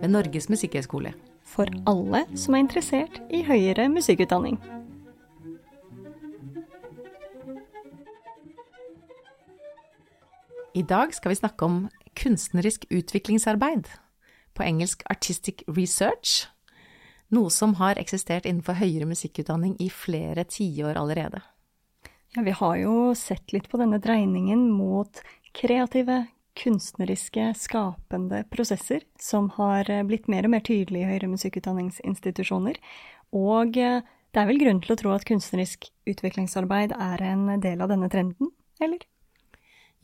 ved Norges musikkhøgskole. For alle som er interessert i høyere musikkutdanning. I dag skal vi snakke om kunstnerisk utviklingsarbeid, på engelsk artistic research, noe som har eksistert innenfor høyere musikkutdanning i flere tiår allerede. Ja, vi har jo sett litt på denne dreiningen mot kreative, kunstneriske, skapende prosesser som har blitt mer og mer tydelige i høyere musikkutdanningsinstitusjoner. Og eh, det er vel grunn til å tro at kunstnerisk utviklingsarbeid er en del av denne trenden, eller?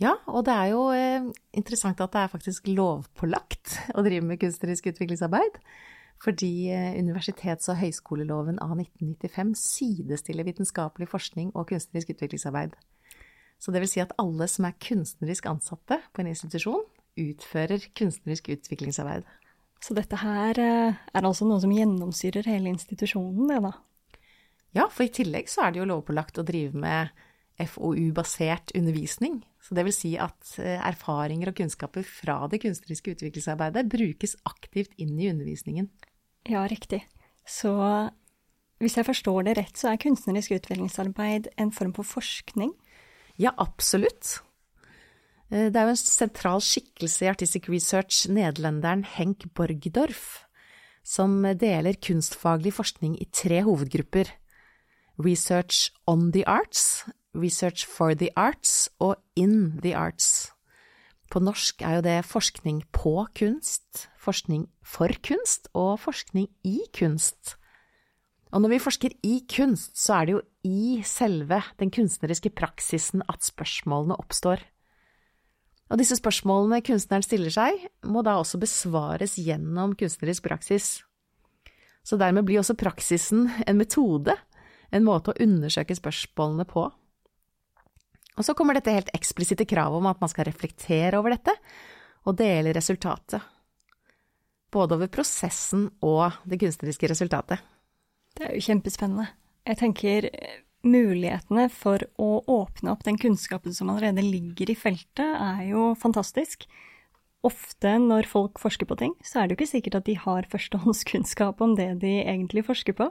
Ja, og det er jo eh, interessant at det er faktisk lovpålagt å drive med kunstnerisk utviklingsarbeid. Fordi eh, universitets- og høyskoleloven av 1995 sidestiller vitenskapelig forskning og kunstnerisk utviklingsarbeid. Så det vil si at alle som er kunstnerisk ansatte på en institusjon, utfører kunstnerisk utviklingsarbeid. Så dette her eh, er altså noe som gjennomsyrer hele institusjonen, det da? Ja, for i tillegg så er det jo lovpålagt å drive med FoU-basert undervisning. Så det vil si at eh, erfaringer og kunnskaper fra det kunstneriske utviklingsarbeidet brukes aktivt inn i undervisningen. Ja, riktig. Så hvis jeg forstår det rett, så er kunstnerisk utviklingsarbeid en form for forskning? Ja, absolutt. Eh, det er jo en sentral skikkelse i Artistic Research, nederlenderen Henk Borgdorf, som deler kunstfaglig forskning i tre hovedgrupper. Research on the arts, Research for the arts og In the arts. På norsk er jo det forskning på kunst, forskning for kunst og forskning i kunst. Og når vi forsker i kunst, så er det jo i selve den kunstneriske praksisen at spørsmålene oppstår. Og disse spørsmålene kunstneren stiller seg, må da også besvares gjennom kunstnerisk praksis. Så dermed blir også praksisen en metode, en måte å undersøke spørsmålene på. Og så kommer dette helt eksplisitte kravet om at man skal reflektere over dette, og dele resultatet. Både over prosessen og det kunstneriske resultatet. Det er jo kjempespennende. Jeg tenker eh, mulighetene for å åpne opp den kunnskapen som allerede ligger i feltet, er jo fantastisk. Ofte når folk forsker på ting, så er det jo ikke sikkert at de har førstehåndskunnskap om det de egentlig forsker på.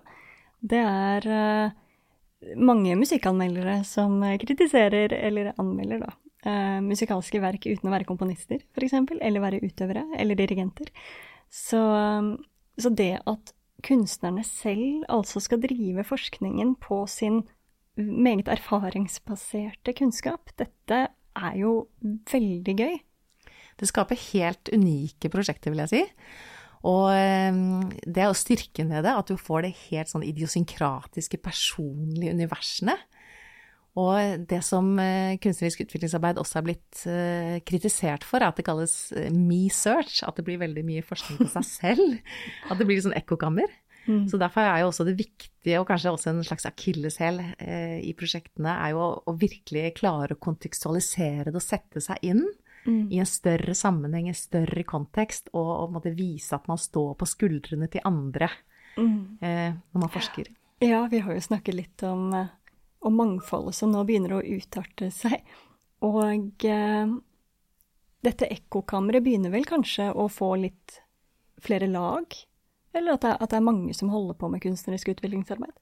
Det er uh, mange musikkanmeldere som kritiserer, eller anmelder, da, uh, musikalske verk uten å være komponister, f.eks., eller være utøvere eller dirigenter. Så, um, så det at kunstnerne selv altså skal drive forskningen på sin meget erfaringsbaserte kunnskap. Dette er jo veldig gøy. Det skaper helt unike prosjekter, vil jeg si. Og det er jo styrken ved det, at du får det helt sånn idiosynkratiske, personlige universene. Og det som kunstnerisk utviklingsarbeid også er blitt kritisert for, er at det kalles me-search. At det blir veldig mye forskning på seg selv. At det blir litt sånn ekkokammer. Mm. Så derfor er jo også det viktige, og kanskje også en slags akilleshæl eh, i prosjektene, er jo å, virkelig klare å kontekstualisere det og sette seg inn mm. i en større sammenheng, en større kontekst, og, og måtte vise at man står på skuldrene til andre mm. eh, når man forsker. Ja, vi har jo snakket litt om, eh, om mangfoldet som nå begynner å utarte seg. Og eh, dette ekkokammeret begynner vel kanskje å få litt flere lag? Eller at det, at det er mange som holder på med kunstnerisk utviklingsarbeid?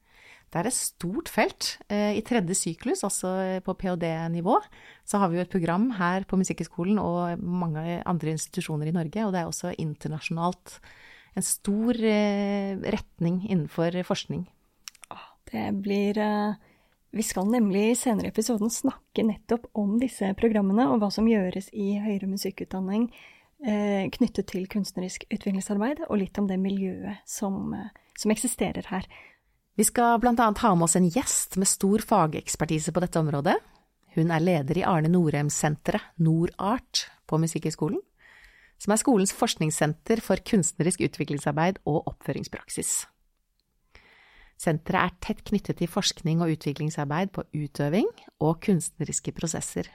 Det er et stort felt. Eh, I tredje syklus, altså på ph.d.-nivå, så har vi jo et program her på Musikkhøgskolen og mange andre institusjoner i Norge, og det er også internasjonalt en stor eh, retning innenfor forskning. Det blir eh, Vi skal nemlig senere i episoden snakke nettopp om disse programmene og hva som gjøres i høyere musikkutdanning Eh, knyttet til kunstnerisk utviklingsarbeid, og litt om det miljøet som, eh, som eksisterer her. Vi skal blant annet ha med oss en gjest med stor fagekspertise på dette området. Hun er leder i Arne Norheim-senteret, Norart, på Musikkhøgskolen. som er skolens forskningssenter for kunstnerisk utviklingsarbeid og oppføringspraksis. Senteret er tett knyttet til forskning og utviklingsarbeid på utøving og kunstneriske prosesser.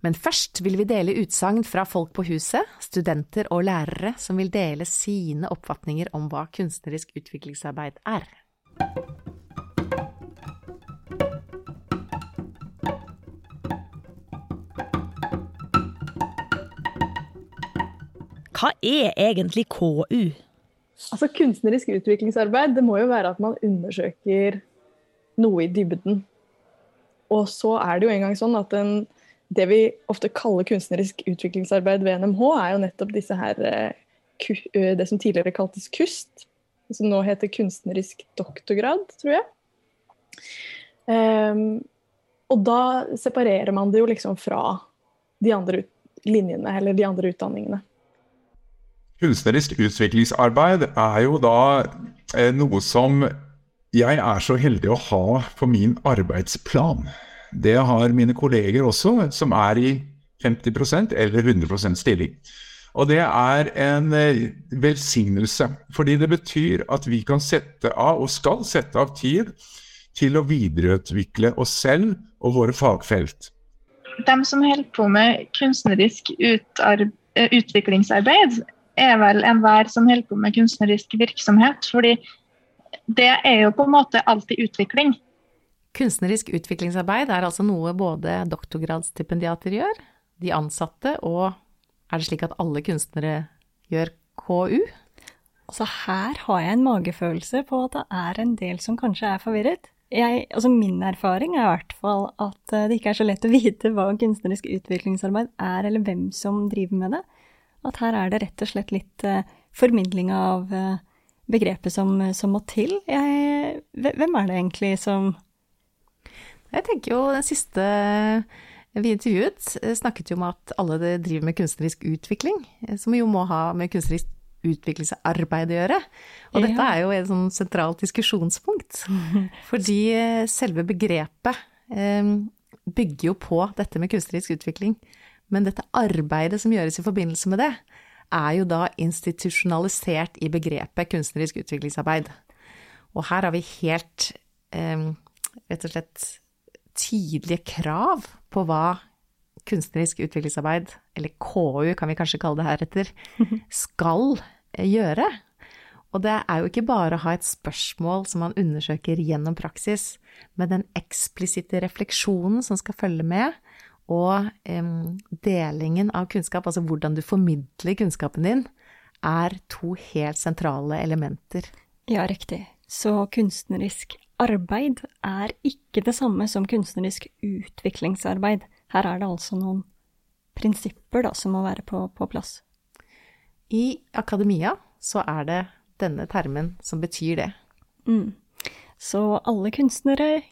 Men først vil vi dele utsagn fra folk på huset, studenter og lærere som vil dele sine oppfatninger om hva kunstnerisk utviklingsarbeid er. Hva er egentlig KU? Altså Kunstnerisk utviklingsarbeid det må jo være at man undersøker noe i dybden. Og så er det jo engang sånn at en, det vi ofte kaller kunstnerisk utviklingsarbeid ved NMH, er jo nettopp disse her eh, det som tidligere kaltes KUST, som nå heter kunstnerisk doktorgrad, tror jeg. Um, og da separerer man det jo liksom fra de andre linjene, eller de andre utdanningene. Kunstnerisk utviklingsarbeid er jo da eh, noe som jeg er så heldig å ha på min arbeidsplan. Det har mine kolleger også, som er i 50% eller 100% stilling. Og det er en eh, velsignelse, fordi det betyr at vi kan sette av, og skal sette av tid, til å videreutvikle oss selv og våre fagfelt. De som holder på med kunstnerisk utviklingsarbeid, er vel enhver som holder på med kunstnerisk virksomhet. fordi det er jo på en måte alltid utvikling. Kunstnerisk utviklingsarbeid er altså noe både doktorgradsstipendiater gjør, de ansatte, og er det slik at alle kunstnere gjør KU? Altså her har jeg en magefølelse på at det er en del som kanskje er forvirret. Jeg, altså min erfaring er i hvert fall at det ikke er så lett å vite hva kunstnerisk utviklingsarbeid er, eller hvem som driver med det at her er det rett og slett litt uh, formidling av uh, begrepet som, som, må til. Jeg, hvem er det egentlig som Jeg tenker jo den siste vi intervjuet, eh, snakket jo om at alle driver med kunstnerisk utvikling, som jo må ha med kunstnerisk utviklingsarbeid å gjøre. Og ja. dette er jo et sånn sentralt diskusjonspunkt. Fordi selve begrepet bygger jo på dette med kunstnerisk utvikling. Men dette arbeidet som gjøres i forbindelse med det, er jo da institusjonalisert i begrepet kunstnerisk utviklingsarbeid. Og her har vi helt eh, rett og slett tydelige krav på hva kunstnerisk utviklingsarbeid, eller KU kan vi kanskje kalle det heretter, skal gjøre. Og det er jo ikke bare å ha et spørsmål som man undersøker gjennom praksis, men den eksplisitte refleksjonen som skal følge med, og um, delingen av kunnskap, altså hvordan du formidler kunnskapen din, er to helt sentrale elementer. Ja, riktig. Så kunstnerisk arbeid er ikke det samme som kunstnerisk utviklingsarbeid. Her er det altså noen prinsipper da, som må være på, på plass. I akademia så er det denne termen som betyr det. Mm. Så alle kunstnere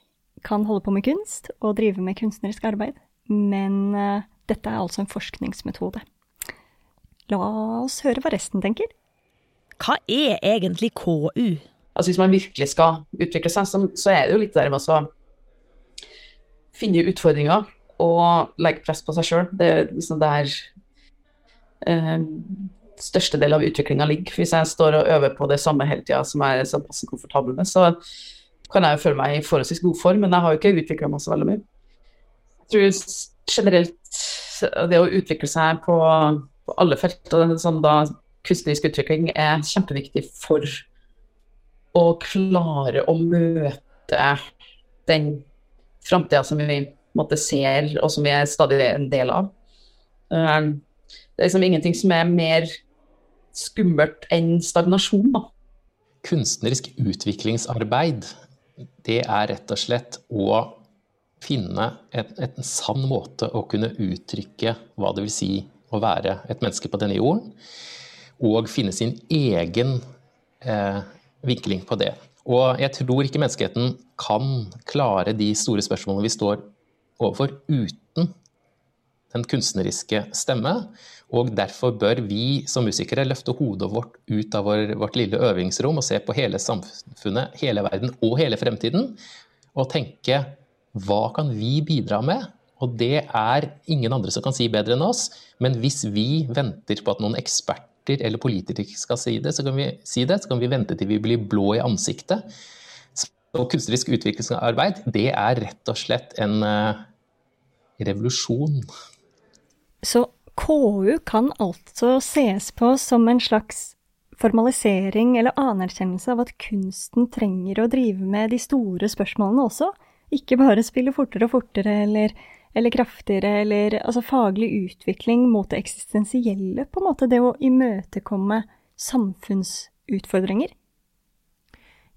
kan holde på med kunst og drive med kunstnerisk arbeid. Men uh, dette er altså en forskningsmetode. La oss høre hva resten tenker. Hva er egentlig KU? Altså Hvis man virkelig skal utvikle seg, så, så er det jo litt der med å finne utfordringer og legge press på seg sjøl. Det er liksom der eh, største del av utviklinga ligger. Hvis jeg står og øver på det samme hele tida som jeg er såpass komfortabel med, så kan jeg jo føle meg i forholdsvis god form, men jeg har jo ikke utvikla meg så veldig mye tror generelt det å utvikle seg på, på alle felt, og sånn da kunstnerisk utvikling er kjempeviktig for å klare å møte den framtida som vi måtte ser, og som vi er stadig en del av. Um, det er liksom ingenting som er mer skummelt enn stagnasjon. da. Kunstnerisk utviklingsarbeid, det er rett og slett å finne en, en, sann måte å kunne uttrykke hva det vil si å være et menneske på denne jorden, og finne sin egen eh, vinkling på det. Og jeg tror ikke menneskeheten kan klare de store spørsmålene vi står overfor uten den kunstneriske stemme. Og derfor bør vi som musikere løfte hodet vårt ut av vår, vårt lille øvingsrom og se på hele samfunnet, hele verden og hele fremtiden, og tenke hva kan vi bidra med Og det er ingen andre som kan si bedre enn oss. Men hvis vi venter på at noen eksperter eller politikere skal si det, så kan vi si det, så kan vi vente til vi blir blå i ansiktet. Så kunstnerisk utviklingsarbeid, det er rett og slett en uh, revolusjon. Så KU kan altså ses på som en slags formalisering eller anerkjennelse av at kunsten trenger å drive med de store spørsmålene også? Ikke bare spille fortere og fortere eller, eller kraftigere, eller altså faglig utvikling mot det eksistensielle, på en måte. Det å imøtekomme samfunnsutfordringer.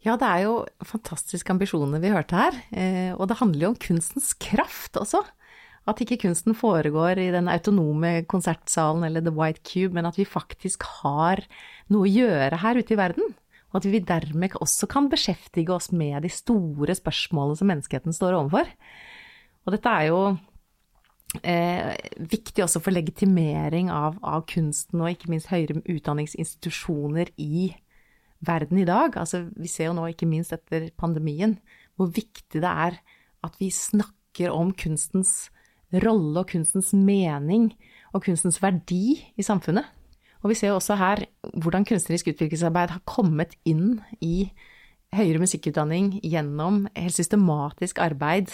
Ja, det er jo fantastiske ambisjoner vi hørte her. Eh, og det handler jo om kunstens kraft også. At ikke kunsten foregår i den autonome konsertsalen eller The White Cube, men at vi faktisk har noe å gjøre her ute i verden. Og at vi dermed også kan beskjeftige oss med de store spørsmålene som menneskeheten står overfor. Og dette er jo eh, viktig også for legitimering av, av, kunsten og ikke minst høyere utdanningsinstitusjoner i verden i dag. Altså, vi ser jo nå, ikke minst etter pandemien, hvor viktig det er at vi snakker om kunstens rolle og kunstens mening og kunstens verdi i samfunnet. Og vi ser også her hvordan kunstnerisk utviklingsarbeid har kommet inn i høyere musikkutdanning gjennom helt systematisk arbeid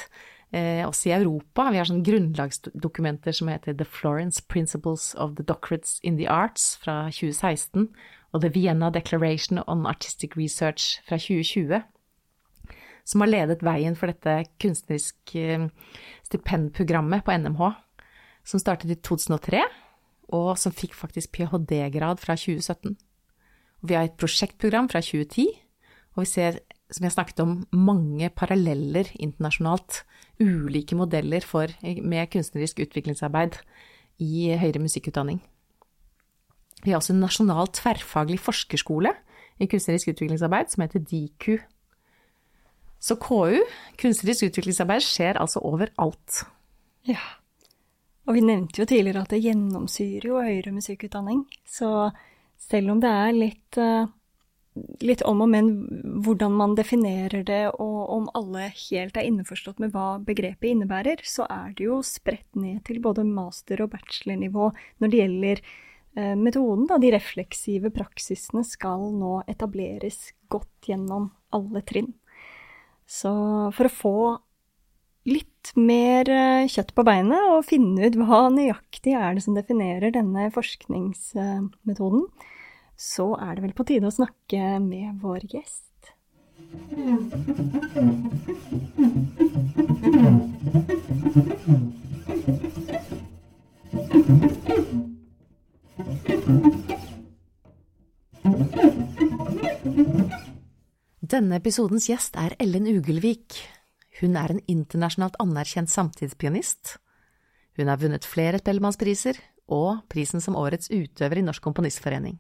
eh, også i Europa. Vi har sånne grunnlagsdokumenter som heter The Florence Principles of the Doctorates in the Arts fra 2016 og The Vienna Declaration on Artistic Research fra 2020 som har ledet veien for dette kunstnerisk eh, stipendprogrammet på NMH, som startet i 2003 og som fikk faktisk ph.d.-grad fra 2017. Og vi har et prosjektprogram fra 2010, og vi ser, som jeg snakket om, mange paralleller internasjonalt. Ulike modeller for, med kunstnerisk utviklingsarbeid i høyere musikkutdanning. Vi har også en nasjonal tverrfaglig forskerskole i kunstnerisk utviklingsarbeid som heter DIKU. Så KU, kunstnerisk utviklingsarbeid, skjer altså overalt. Ja. Og vi nevnte jo tidligere at det gjennomsyrer jo høyere musikkutdanning. Så selv om det er litt, uh, litt om og men hvordan man definerer det, og om alle helt er innforstått med hva begrepet innebærer, så er det jo spredt ned til både master- og bachelornivå når det gjelder uh, metoden. Da. De refleksive praksisene skal nå etableres godt gjennom alle trinn. Så for å få litt mer eh, kjøtt på beinet og finne ut hva nøyaktig er det som definerer denne forskningsmetoden, så er det vel på tide å snakke med vår gjest. Denne episodens gjest er Ellen Ugelvik. Hun er en internasjonalt anerkjent samtidspianist. Hun har vunnet flere Spellemannspriser og prisen som årets utøver i Norsk Komponistforening.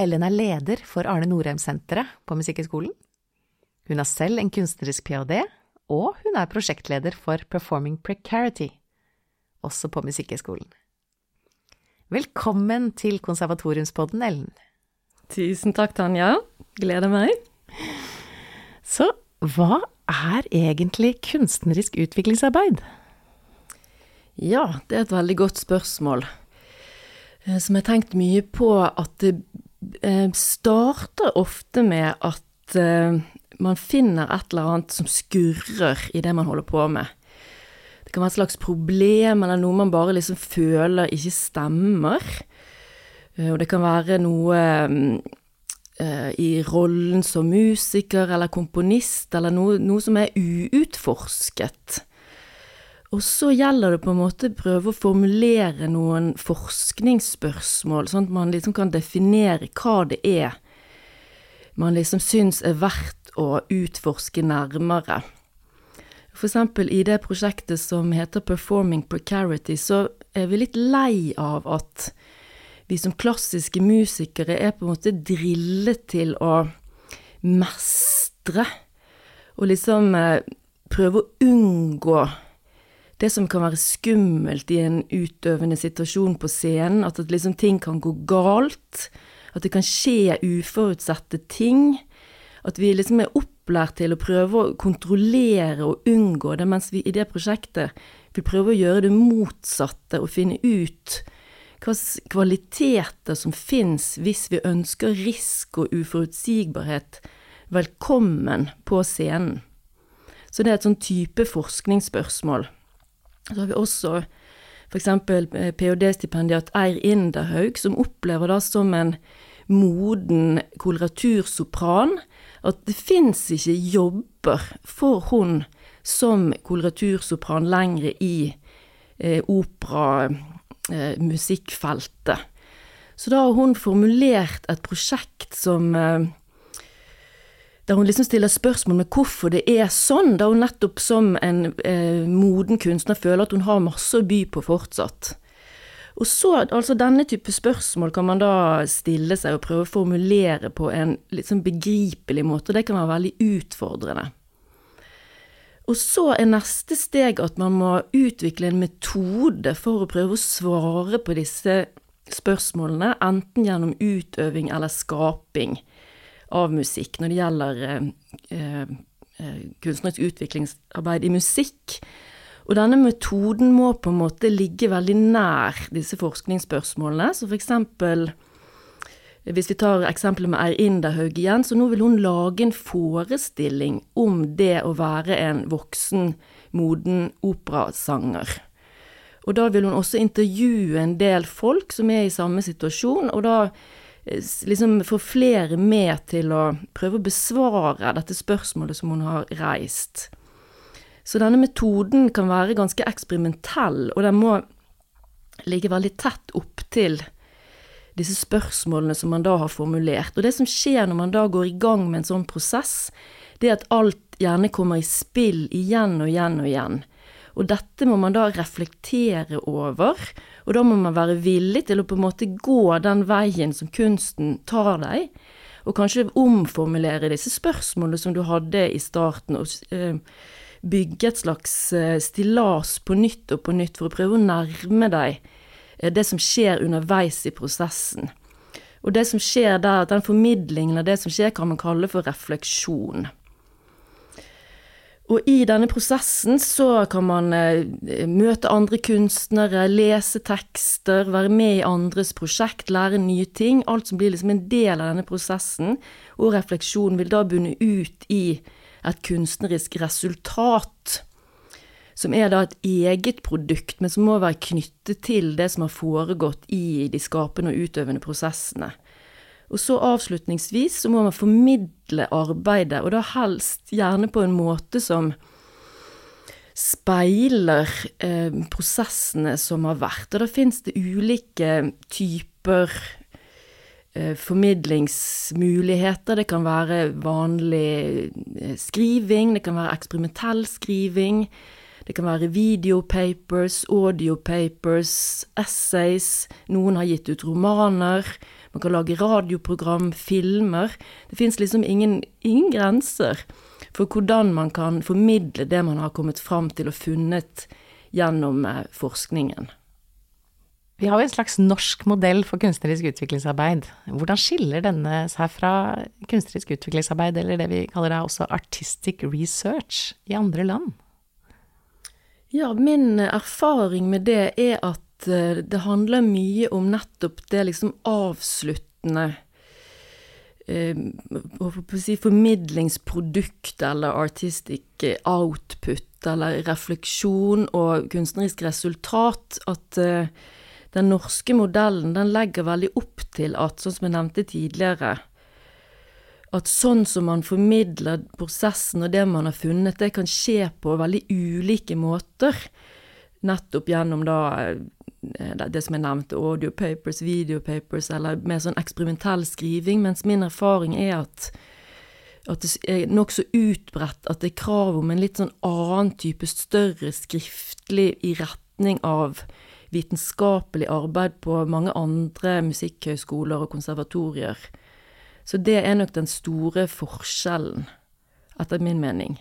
Ellen er leder for Arne Norheim-senteret på Musikkhøgskolen. Hun har selv en kunstnerisk ph.d., og hun er prosjektleder for Performing Precarity, også på Musikkhøgskolen. Velkommen til Konservatoriumspodden, Ellen. Tusen takk, Tanja. Gleder meg. Så hva er egentlig kunstnerisk utviklingsarbeid? Ja, det er et veldig godt spørsmål. Eh, som jeg har tenkt mye på at det eh, starter ofte med at eh, man finner et eller annet som skurrer i det man holder på med. Det kan være et slags problem eller noe man bare liksom føler ikke stemmer. Og det kan være noe Eh, i rollen som musiker eller komponist, eller noe, noe, som er uutforsket. Og så gjelder det på en måte prøve å formulere noen forskningsspørsmål, sånn at man liksom kan definere hva det er man liksom syns er verdt å utforske nærmere. For eksempel i det prosjektet som heter Performing Precarity, så er vi litt lei av at vi som klassiske musikere er på en måte drillet til å mestre. Og liksom eh, prøve å unngå det som kan være skummelt i en utøvende situasjon på scenen. At liksom ting kan gå galt. At det kan skje uforutsette ting. At vi liksom er opplært til å prøve å kontrollere og unngå det, mens vi i det prosjektet vil prøve å gjøre det motsatte og finne ut hvilke kvaliteter som fins hvis vi ønsker risk og uforutsigbarhet velkommen på scenen. Så det er et sånn type forskningsspørsmål. Så har vi også f.eks. ph.d.-stipendiat Eir Inderhaug, som opplever da som en moden koloratursopran at det fins ikke jobber for hun som koloratursopran lenger i eh, operamusikkfeltet. Eh, Så da har hun formulert et prosjekt som eh, der hun liksom stiller spørsmål med hvorfor det er sånn, da hun nettopp som en eh, moden kunstner føler at hun har masse å by på fortsatt. Og så, altså denne type spørsmål kan man da stille seg og prøve å formulere på en litt sånn begripelig måte, og det kan være veldig utfordrende. Og så er neste steg at man må utvikle en metode for å prøve å svare på disse spørsmålene, enten gjennom utøving eller skaping av musikk når det gjelder eh, eh, kunstnerisk utviklingsarbeid i musikk. Og denne metoden må på en måte ligge veldig nær disse forskningsspørsmålene. Så for eksempel, hvis vi tar eksempelet med Eir Inderhaug igjen, så nå vil hun lage en forestilling om det å være en voksen, moden operasanger. Og da vil hun også intervjue en del folk som er i samme situasjon, og da liksom få flere med til å prøve å besvare dette spørsmålet som hun har reist. Så denne metoden kan være ganske eksperimentell, og den må ligge veldig tett opptil disse spørsmålene som man da har formulert. Og det som skjer når man da går i gang med en sånn prosess, det er at alt gjerne kommer i spill igjen og igjen og igjen. Og dette må man da reflektere over, og da må man være villig til å på en måte gå den veien som kunsten tar deg, og kanskje omformulere disse spørsmålene som du hadde i starten, og eh, bygge et slags eh, stillas på nytt og på nytt for å prøve å nærme deg det som skjer underveis i prosessen. Og det som skjer der, den formidlingen av det som skjer, kan man kalle for refleksjon. Og i denne prosessen så kan man eh, møte andre kunstnere, lese tekster, være med i andres prosjekt, lære nye ting. Alt som blir liksom en del av denne prosessen og refleksjonen vil da bunne ut i et kunstnerisk resultat. Som er da et eget produkt, men som må være knyttet til det som har foregått i de skapende og utøvende prosessene. Og så avslutningsvis så må man formidle arbeidet, og da helst gjerne på en måte som speiler eh, prosessene som har vært. Og da fins det ulike typer eh, formidlingsmuligheter. Det kan være vanlig eh, skriving, det kan være eksperimentell skriving. Det kan være videopapers, audiopapers, essays. Noen har gitt ut romaner. Man kan lage radioprogram, filmer. Det fins liksom ingen, ingen, grenser for hvordan man kan formidle det man har kommet fram til og funnet gjennom eh, forskningen. Vi har jo en slags norsk modell for kunstnerisk utviklingsarbeid. Hvordan skiller denne seg fra kunstnerisk utviklingsarbeid, eller det vi kaller da også artistic research, i andre land? Ja, min erfaring med det er at Eh, det handler mye om nettopp det liksom avsluttende eh, si formidlingsprodukt eller artistic output eller refleksjon og kunstnerisk resultat. At eh, den norske modellen den legger veldig opp til at, sånn som jeg nevnte tidligere, at sånn som man formidler prosessen og det man har funnet, det kan skje på veldig ulike måter. Nettopp gjennom da Eh, det som jeg nevnte, audio papers, video videopapers, eller mer sånn eksperimentell skriving, mens min erfaring er at, at det er nokså utbredt at det er krav om en litt sånn annen type, større skriftlig i retning av vitenskapelig arbeid på mange andre musikkhøyskoler og konservatorier. Så det er nok den store forskjellen, etter min mening.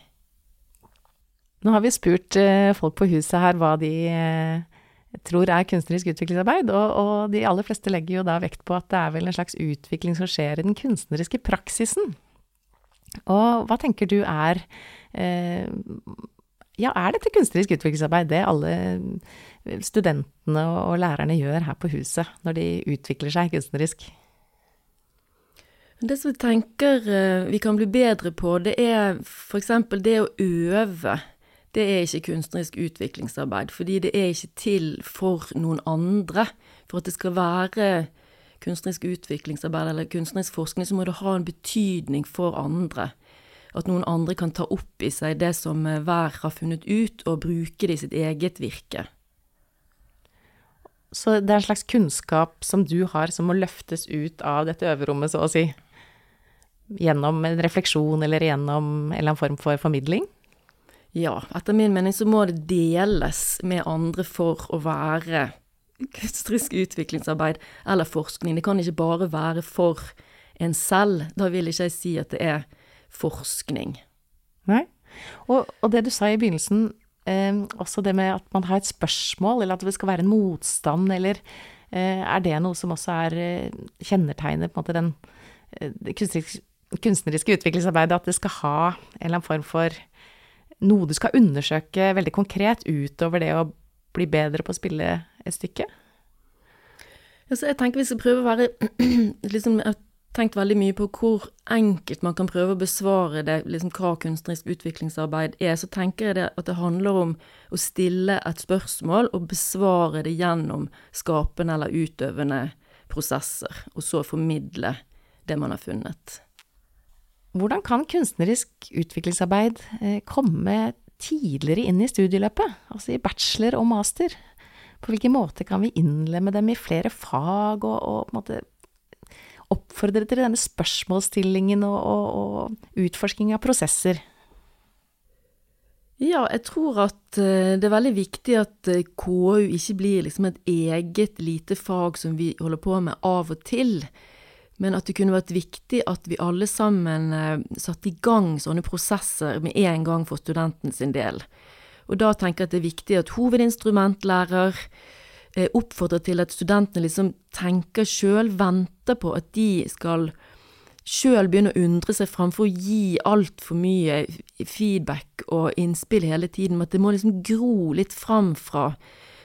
Nå har vi spurt eh, folk på huset her hva de eh, tror er kunstnerisk utviklingsarbeid, og, og, de aller fleste legger jo da vekt på at det er vel en slags utvikling som skjer i den kunstneriske praksisen. Og hva tenker du er eh, Ja, er dette kunstnerisk utviklingsarbeid det alle studentene og lærerne gjør her på huset når de utvikler seg kunstnerisk? Det som jeg tenker eh, vi kan bli bedre på, det er f.eks. det å øve. Det er ikke kunstnerisk utviklingsarbeid, fordi det er ikke til for noen andre. For at det skal være kunstnerisk utviklingsarbeid eller kunstnerisk forskning, så må det ha en betydning for andre. At noen andre kan ta opp i seg det som eh, hver har funnet ut, og bruke det i sitt eget virke. Så det er en slags kunnskap som du har, som må løftes ut av dette øverommet, så å si? Gjennom en refleksjon eller gjennom en eller annen form for formidling? Ja, etter min mening så må det deles med andre for å være kunstnerisk utviklingsarbeid eller forskning. Det kan ikke bare være for en selv. Da vil ikke jeg si at det er forskning. Nei. Og, og det du sa i begynnelsen, eh, også det med at man har et spørsmål, eller at det skal være en motstand, eller eh, er det noe som også er eh, kjennetegner på en måte den eh, kunstneriske, kunstneriske utviklingsarbeidet, at det skal ha en eller annen form for noe du skal undersøke veldig konkret utover det å bli bedre på å spille et stykke? Altså, jeg tenker vi skal prøve å være liksom, Jeg har tenkt veldig mye på hvor enkelt man kan prøve å besvare det, liksom hva kunstnerisk utviklingsarbeid er. Så tenker jeg det at det handler om å stille et spørsmål og besvare det gjennom skapende eller utøvende prosesser, og så formidle det man har funnet. Hvordan kan kunstnerisk utviklingsarbeid eh, komme tidligere inn i studieløpet, altså i bachelor og master? På hvilken måte kan vi innlemme dem i flere fag, og, og på en måte oppfordre til denne spørsmålsstillingen og, og, og utforsking av prosesser? Ja, jeg tror at uh, det er veldig viktig at uh, KU ikke blir liksom et eget lite fag som vi holder på med av og til, men at det kunne vært viktig at vi alle sammen uh, satte i gang sånne prosesser med en gang for studenten sin del. Og da tenker jeg at det er viktig at hovedinstrumentlærer eh, oppfordrer til at studentene liksom tenker sjøl, venter på at de skal sjøl begynne å undre seg framfor å gi altfor mye feedback og innspill hele tiden, at det må liksom gro litt fram fra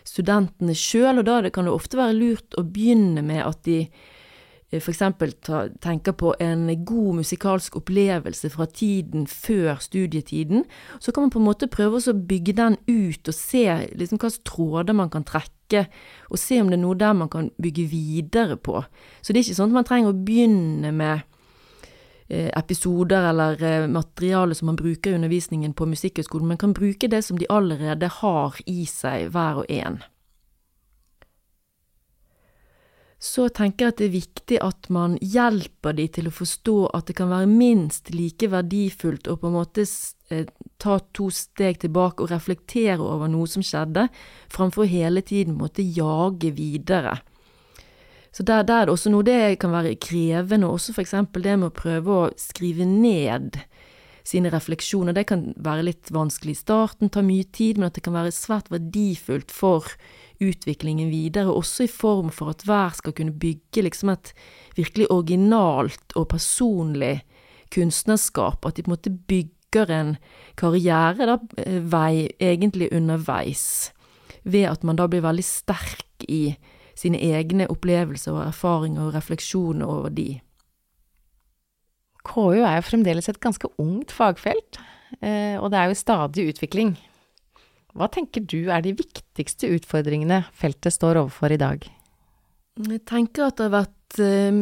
studentene sjøl, og da kan det ofte være lurt å begynne med at de Eh, f.eks. tenker på en god musikalsk opplevelse fra tiden før studietiden, så kan man på en måte prøve å bygge den ut og se liksom hvilke tråder man kan trekke, og se om det er noe der man kan bygge videre på. Så det er ikke sånn at man trenger å begynne med eh, episoder eller eh, materiale som man bruker i undervisningen på Musikkhøgskolen, men kan bruke det som de allerede har i seg, hver og en så tenker jeg at det er viktig at man hjelper de til å forstå at det kan være minst like verdifullt å på en måte eh, ta to steg tilbake og reflektere over noe som skjedde, framfor hele tiden måtte jage videre. Så der, der, er det også noe det kan være krevende, også for eksempel det med å prøve å skrive ned sine refleksjoner. Det kan være litt vanskelig i starten, ta mye tid, men at det kan være svært verdifullt for utviklingen videre, også i form for at hver skal kunne bygge liksom et virkelig originalt og personlig kunstnerskap, at de på en måte bygger en karriere, da, eh, vei, egentlig underveis, ved at man da blir veldig sterk i sine egne opplevelser og erfaringer og refleksjoner over de. KU er jo fremdeles et ganske ungt fagfelt, eh, og det er jo stadig utvikling. Hva tenker du er de viktigste utfordringene feltet står overfor i dag? Jeg tenker at det har vært um,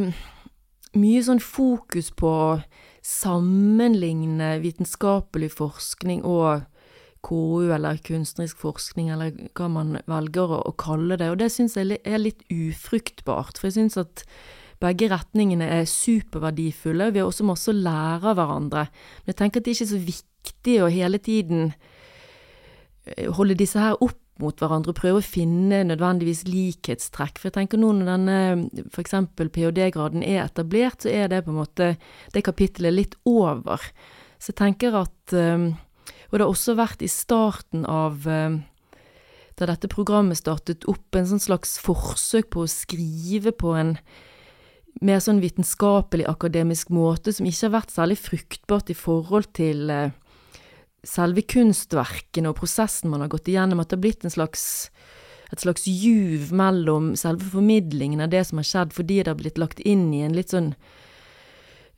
mye sånn fokus på å sammenligne vitenskapelig forskning og KU eller kunstnerisk forskning, eller hva man velger å kalle det, og det syns jeg er litt ufruktbart. For jeg syns at begge retningene er superverdifulle. Vi har også masse å lære av hverandre. Men jeg tenker at det ikke er så viktig å hele tiden Eh, holde disse her opp mot hverandre og prøve å finne nødvendigvis likhetstrekk. For jeg tenker nå når denne f.eks. ph.d.-graden er etablert, så er det på en måte det kapittelet litt over. Så jeg tenker at eh, Og det har også vært i starten av eh, da dette programmet startet opp, en sånn slags forsøk på å skrive på en mer sånn vitenskapelig, akademisk måte som ikke har vært særlig fruktbart i forhold til eh, selve kunstverkene og prosessen man har gått igjennom, at det har blitt slags, et slags juv mellom selve formidlingen av det som har skjedd, fordi det har blitt lagt inn i en litt sånn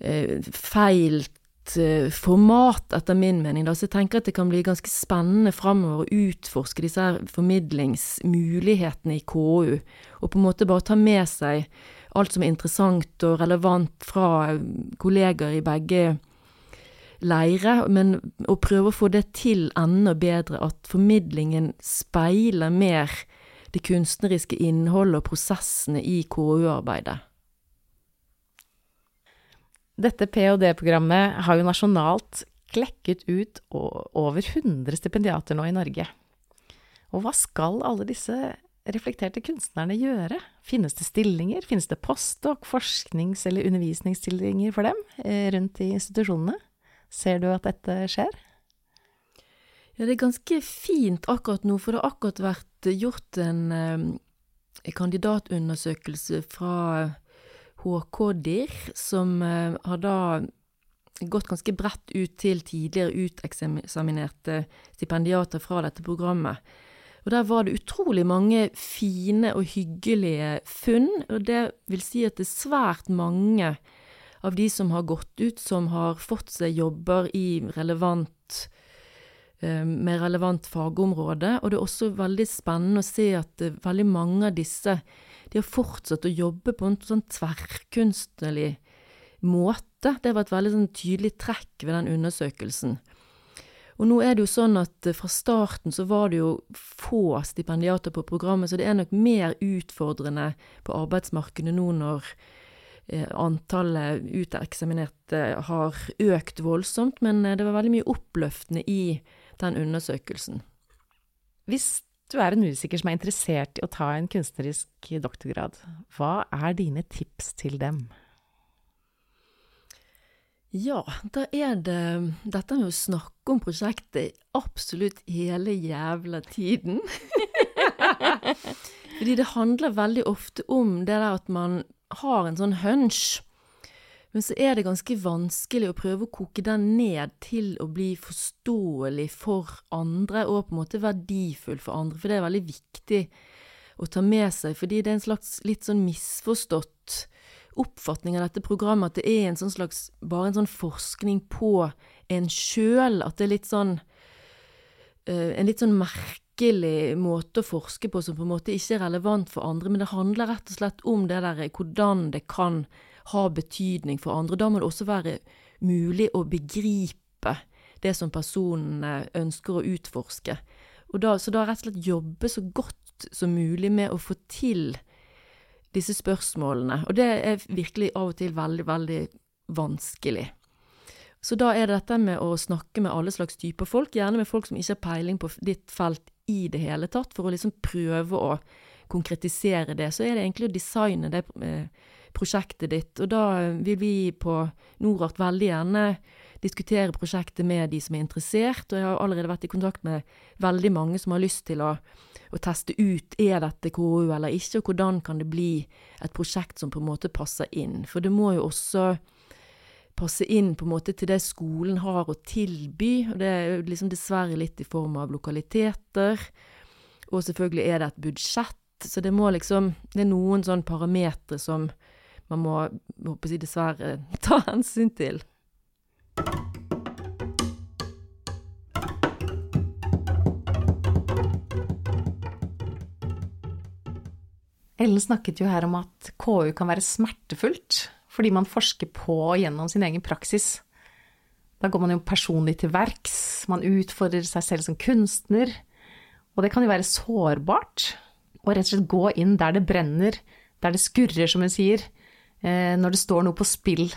eh, feilt eh, format, etter min mening. Da. Så jeg tenker at det kan bli ganske spennende framover å utforske disse her formidlingsmulighetene i KU, og på en måte bare ta med seg alt som er interessant og relevant fra kolleger i begge leire, men å prøve å få det til enda bedre, at formidlingen speiler mer det kunstneriske innholdet og prosessene i KU-arbeidet. Dette ph.d.-programmet har jo nasjonalt klekket ut over 100 stipendiater nå i Norge. Og hva skal alle disse reflekterte kunstnerne gjøre? Finnes det stillinger, finnes det postdok, forsknings- eller undervisningsstillinger for dem eh, rundt i institusjonene? Ser du at dette skjer? Ja, det er ganske fint akkurat nå, for det har akkurat vært gjort en eh, kandidatundersøkelse fra HK-DIR, som eh, har da gått ganske bredt ut til tidligere uteksaminerte stipendiater fra dette programmet. Og der var det utrolig mange fine og hyggelige funn, og det vil si at det er svært mange av de som har gått ut, som har fått seg jobber i relevant med relevant fagområde, og det er også veldig spennende å se at veldig mange av disse de har fortsatt å jobbe på en sånn tverrkunstnerlig måte. Det var et veldig sånn tydelig trekk ved den undersøkelsen. Og nå er det jo sånn at fra starten så var det jo få stipendiater på programmet, så det er nok mer utfordrende på arbeidsmarkedet nå når eh, antallet uteksaminerte har økt voldsomt, men det var veldig mye oppløftende i den undersøkelsen. Hvis du er en musiker som er interessert i å ta en kunstnerisk doktorgrad, hva er dine tips til dem? Ja, da er det dette med å snakke om prosjektet absolutt hele jævla tiden. Fordi det handler veldig ofte om det der at man har en sånn hunch, men så er det ganske vanskelig å prøve å koke den ned til å bli forståelig for andre, og på en måte verdifull for andre, for det er veldig viktig å ta med seg, fordi det er en slags litt sånn misforstått oppfatning av dette programmet, at det er en sånn slags, bare en sånn forskning på en sjøl, at det er litt sånn uh, En litt sånn merkelig måte å forske på som på en måte ikke er relevant for andre, men det handler rett og slett om det der hvordan det kan ha betydning for andre. Da må det også være mulig å begripe det som personen ønsker å utforske. Da, så da rett og slett jobbe så godt som mulig med å få til disse spørsmålene. Og det er virkelig av og til veldig, veldig vanskelig. Så da er det dette med å snakke med alle slags typer folk, gjerne med folk som ikke har peiling på ditt felt i det hele tatt, for å liksom prøve å konkretisere det. Så er det egentlig å designe det eh, prosjektet ditt. Og da vil vi på Norart veldig gjerne diskutere prosjektet med de som er interessert, og jeg har allerede vært i kontakt med veldig mange som har lyst til å, å teste ut er dette KU eller ikke, og hvordan kan det bli et prosjekt som på en måte passer inn. For det må jo også passe inn på en måte til det skolen har å tilby, og det er liksom dessverre litt i form av lokaliteter, og selvfølgelig er det et budsjett, så det må liksom Det er noen sånne parametere som man må, håper jeg, dessverre ta hensyn til. Ellen snakket jo her om at KU kan være smertefullt, fordi man forsker på gjennom sin egen praksis. Da går man jo personlig til verks, man utfordrer seg selv som kunstner, og det kan jo være sårbart. å rett og slett gå inn der det brenner, der det skurrer, som hun sier, Eh, når det står noe på spill.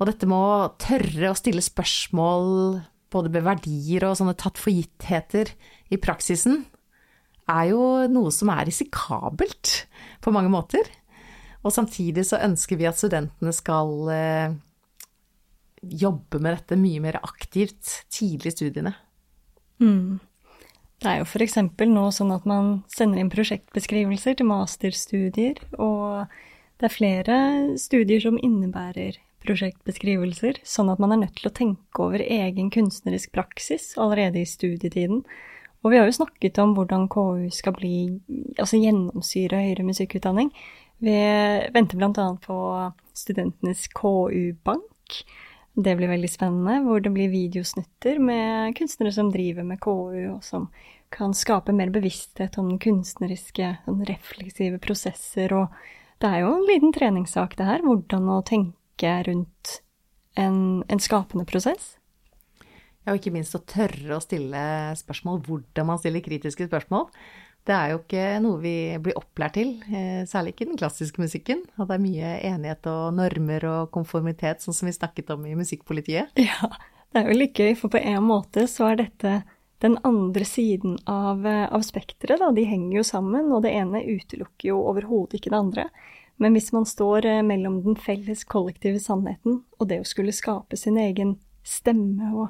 Og dette med å tørre å stille spørsmål både med verdier og sånne tatt for gittheter i praksisen, er jo noe som er risikabelt på mange måter. Og samtidig så ønsker vi at studentene skal eh, jobbe med dette mye mer aktivt tidlig i studiene. Mm. Det er jo f.eks. nå sånn at man sender inn prosjektbeskrivelser til masterstudier, og Det er flere studier som innebærer prosjektbeskrivelser, sånn at man er nødt til å tenke over egen kunstnerisk praksis allerede i studietiden. Og vi har jo snakket om hvordan KU skal bli, altså gjennomsyre høyere musikkutdanning. Vi venter bl.a. på studentenes KU-bank. Det blir veldig spennende, hvor det blir videosnutter med kunstnere som driver med KU, og som kan skape mer bevissthet om den kunstneriske, sånn refleksive prosesser. Og det er jo en liten treningssak, det her. Hvordan å tenke rundt en, en skapende prosess. Og ikke minst å tørre å stille spørsmål, hvordan man stiller kritiske spørsmål. Det er jo ikke noe vi blir opplært til, eh, særlig ikke den klassiske musikken. Og det er mye enighet og normer og konformitet, sånn som vi snakket om i Musikkpolitiet. Ja, det er jo litt gøy, for på en måte så er dette den andre siden av, eh, av spekteret, da. De henger jo sammen, og det ene utelukker jo overhodet ikke det andre. Men hvis man står eh, mellom den felles kollektive sannheten og det å skulle skape sin egen stemme og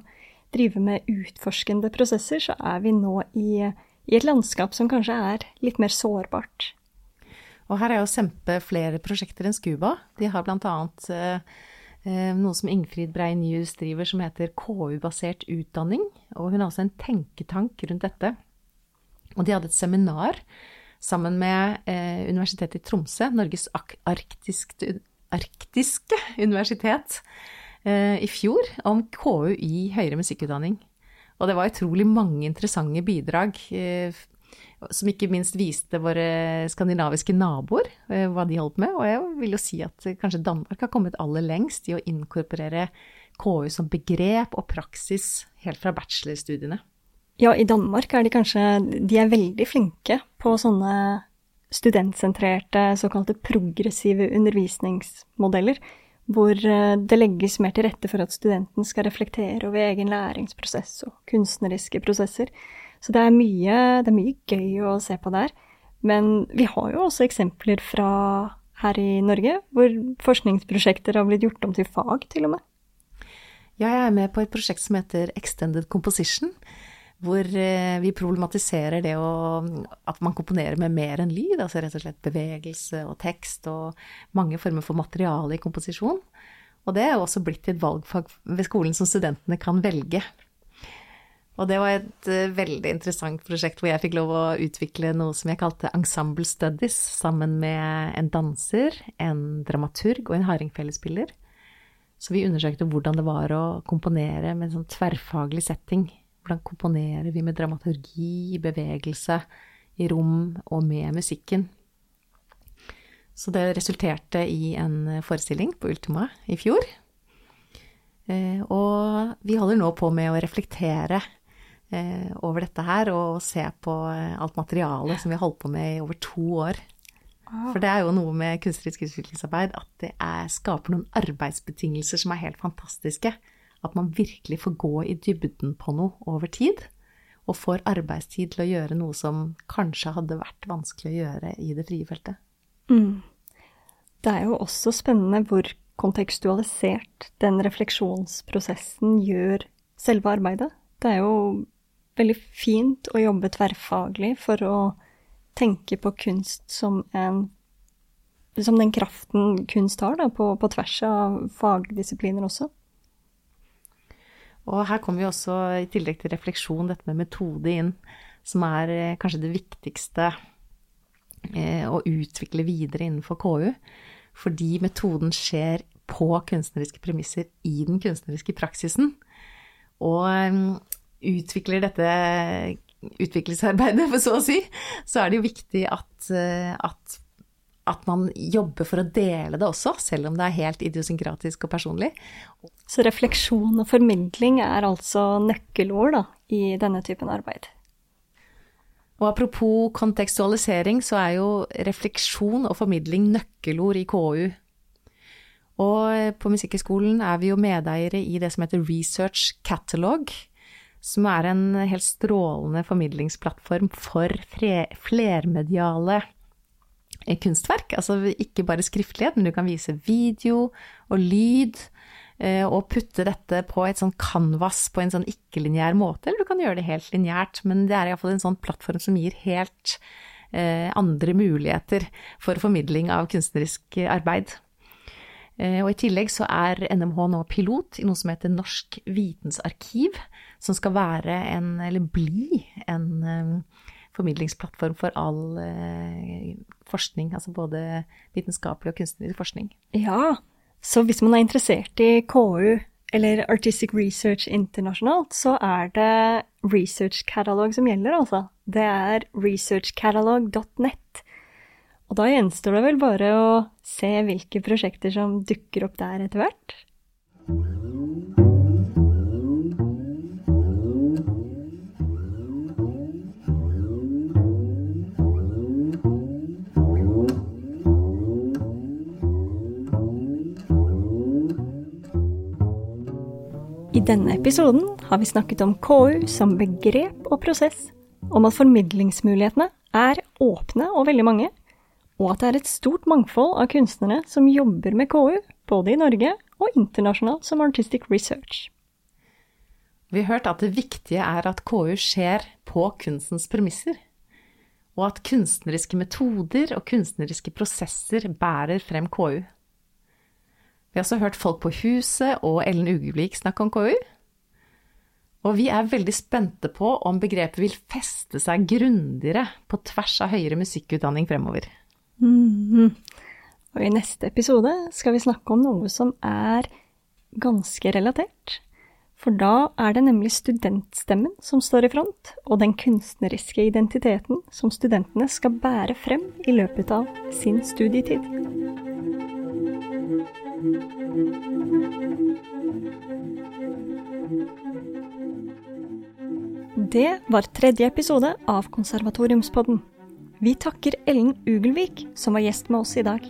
drive med utforskende prosesser, så er vi nå i, i et landskap som kanskje er litt mer sårbart. Og her er jo Sempe flere prosjekter enn Scuba. De har annet eh, eh noe som Ingfrid Brei Nyhus driver som heter KU-basert utdanning. Og hun har også en tenketank rundt dette. Og de hadde et seminar sammen med eh, Universitetet i Tromsø, Norges arktiske, arktiske universitet, i fjor om KU i høyere musikkutdanning. Og det var utrolig mange interessante bidrag, eh, som ikke minst viste våre skandinaviske naboer eh, hva de holdt med. Og jeg vil jo si at kanskje Danmark har kommet aller lengst i å inkorporere KU som begrep og praksis helt fra bachelorstudiene. Ja, i Danmark er de kanskje De er veldig flinke på sånne studentsentrerte, såkalte progressive undervisningsmodeller hvor eh, det legges mer til rette for at studenten skal reflektere over egen læringsprosess og kunstneriske prosesser. Så det er mye, det er mye gøy å se på der. Men vi har jo også eksempler fra her i Norge, hvor forskningsprosjekter har blitt gjort om til fag, til og med. Ja, jeg er med på et prosjekt som heter Extended Composition hvor eh, vi problematiserer det å, at man komponerer med mer enn lyd, altså rett og slett bevegelse og tekst og mange former for materiale i komposisjon. Og det er jo også blitt et valgfag ved skolen som studentene kan velge. Og det var et uh, veldig interessant prosjekt hvor jeg fikk lov å utvikle noe som jeg kalte Ensemble Studies, sammen med en danser, en dramaturg og en hardingfellesspiller. Så vi undersøkte hvordan det var å komponere med en sånn tverrfaglig setting hvordan komponerer vi med dramaturgi, bevegelse, i rom og med musikken? Så det resulterte i en forestilling på Ultima i fjor. Eh, og vi holder nå på med å reflektere eh, over dette her og se på alt materialet som vi har holdt på med i over to år. Ah. For det er jo noe med kunstnerisk utviklingsarbeid at det er, skaper noen arbeidsbetingelser som er helt fantastiske. At man virkelig får gå i dybden på noe over tid. Og får arbeidstid til å gjøre noe som kanskje hadde vært vanskelig å gjøre i det frie feltet. Mm. Det er jo også spennende hvor kontekstualisert den refleksjonsprosessen gjør selve arbeidet. Det er jo veldig fint å jobbe tverrfaglig for å tenke på kunst som en Som den kraften kunst har, da, på, på tvers av fagdisipliner også. Og her kommer jo også, i tillegg til refleksjon, dette med metode inn, som er eh, kanskje det viktigste eh, å utvikle videre innenfor KU. Fordi metoden skjer på kunstneriske premisser i den kunstneriske praksisen. Og eh, utvikler dette utviklingsarbeidet, for så å si, så er det jo viktig at, at at man jobber for å dele det også, selv om det er helt idiosynkratisk og personlig. Så refleksjon og formidling er altså nøkkelord da, i denne typen arbeid? Og apropos kontekstualisering, så er jo refleksjon og formidling nøkkelord i KU. Og på Musikkhøgskolen er vi jo medeiere i det som heter Research Catalog, som er en helt strålende formidlingsplattform for flermediale kunstverk. Altså ikke bare skriftlighet, men du kan vise video og lyd. Eh, og putte dette på et sånn canvas på en sånn ikke-lineær måte, eller du kan gjøre det helt lineært. Men det er iallfall en sånn plattform som gir helt eh, andre muligheter for formidling av kunstnerisk arbeid. Eh, og I tillegg så er NMH nå pilot i noe som heter Norsk vitensarkiv, som skal være en, eller bli en formidlingsplattform for all forskning, altså både vitenskapelig og kunstnerisk forskning. Ja, så hvis man er interessert i KU eller Artistic Research internasjonalt, så er det Research Catalog som gjelder, altså. Det er researchcatalog.net. Og da gjenstår det vel bare å se hvilke prosjekter som dukker opp der etter hvert. I denne episoden har vi snakket om KU som begrep og prosess, om at formidlingsmulighetene er åpne og veldig mange, og at det er et stort mangfold av kunstnere som jobber med KU, både i Norge og internasjonalt som Artistic Research. Vi har hørt at det viktige er at KU skjer på kunstens premisser, og at kunstneriske metoder og kunstneriske prosesser bærer frem KU. Vi har også hørt folk på Huset og Ellen Ugelvik snakke om KU. Og vi er veldig spente på om begrepet vil feste seg grundigere på tvers av høyere musikkutdanning fremover. Mm Og i neste episode skal vi snakke om noe som er ganske relatert. For da er det nemlig studentstemmen som står i front, og den kunstneriske identiteten som studentene skal bære frem i løpet av sin studietid. Det var tredje episode av Konservatoriumspodden. Vi takker Ellen Ugelvik, som var gjest med oss i dag.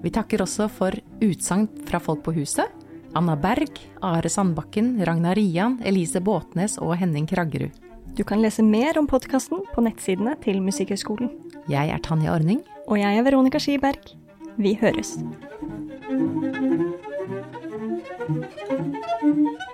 Vi takker også for utsagn fra folk på huset. Anna Berg, Are Sandbakken, Ragnar Rian, Elise Båtnes og Henning Kraggerud. Du kan lese mer om podkasten på nettsidene til Musikkhøgskolen. Jeg er Tanja Ordning. Og jeg er Veronica Skiberg. Vi høres. Thank you.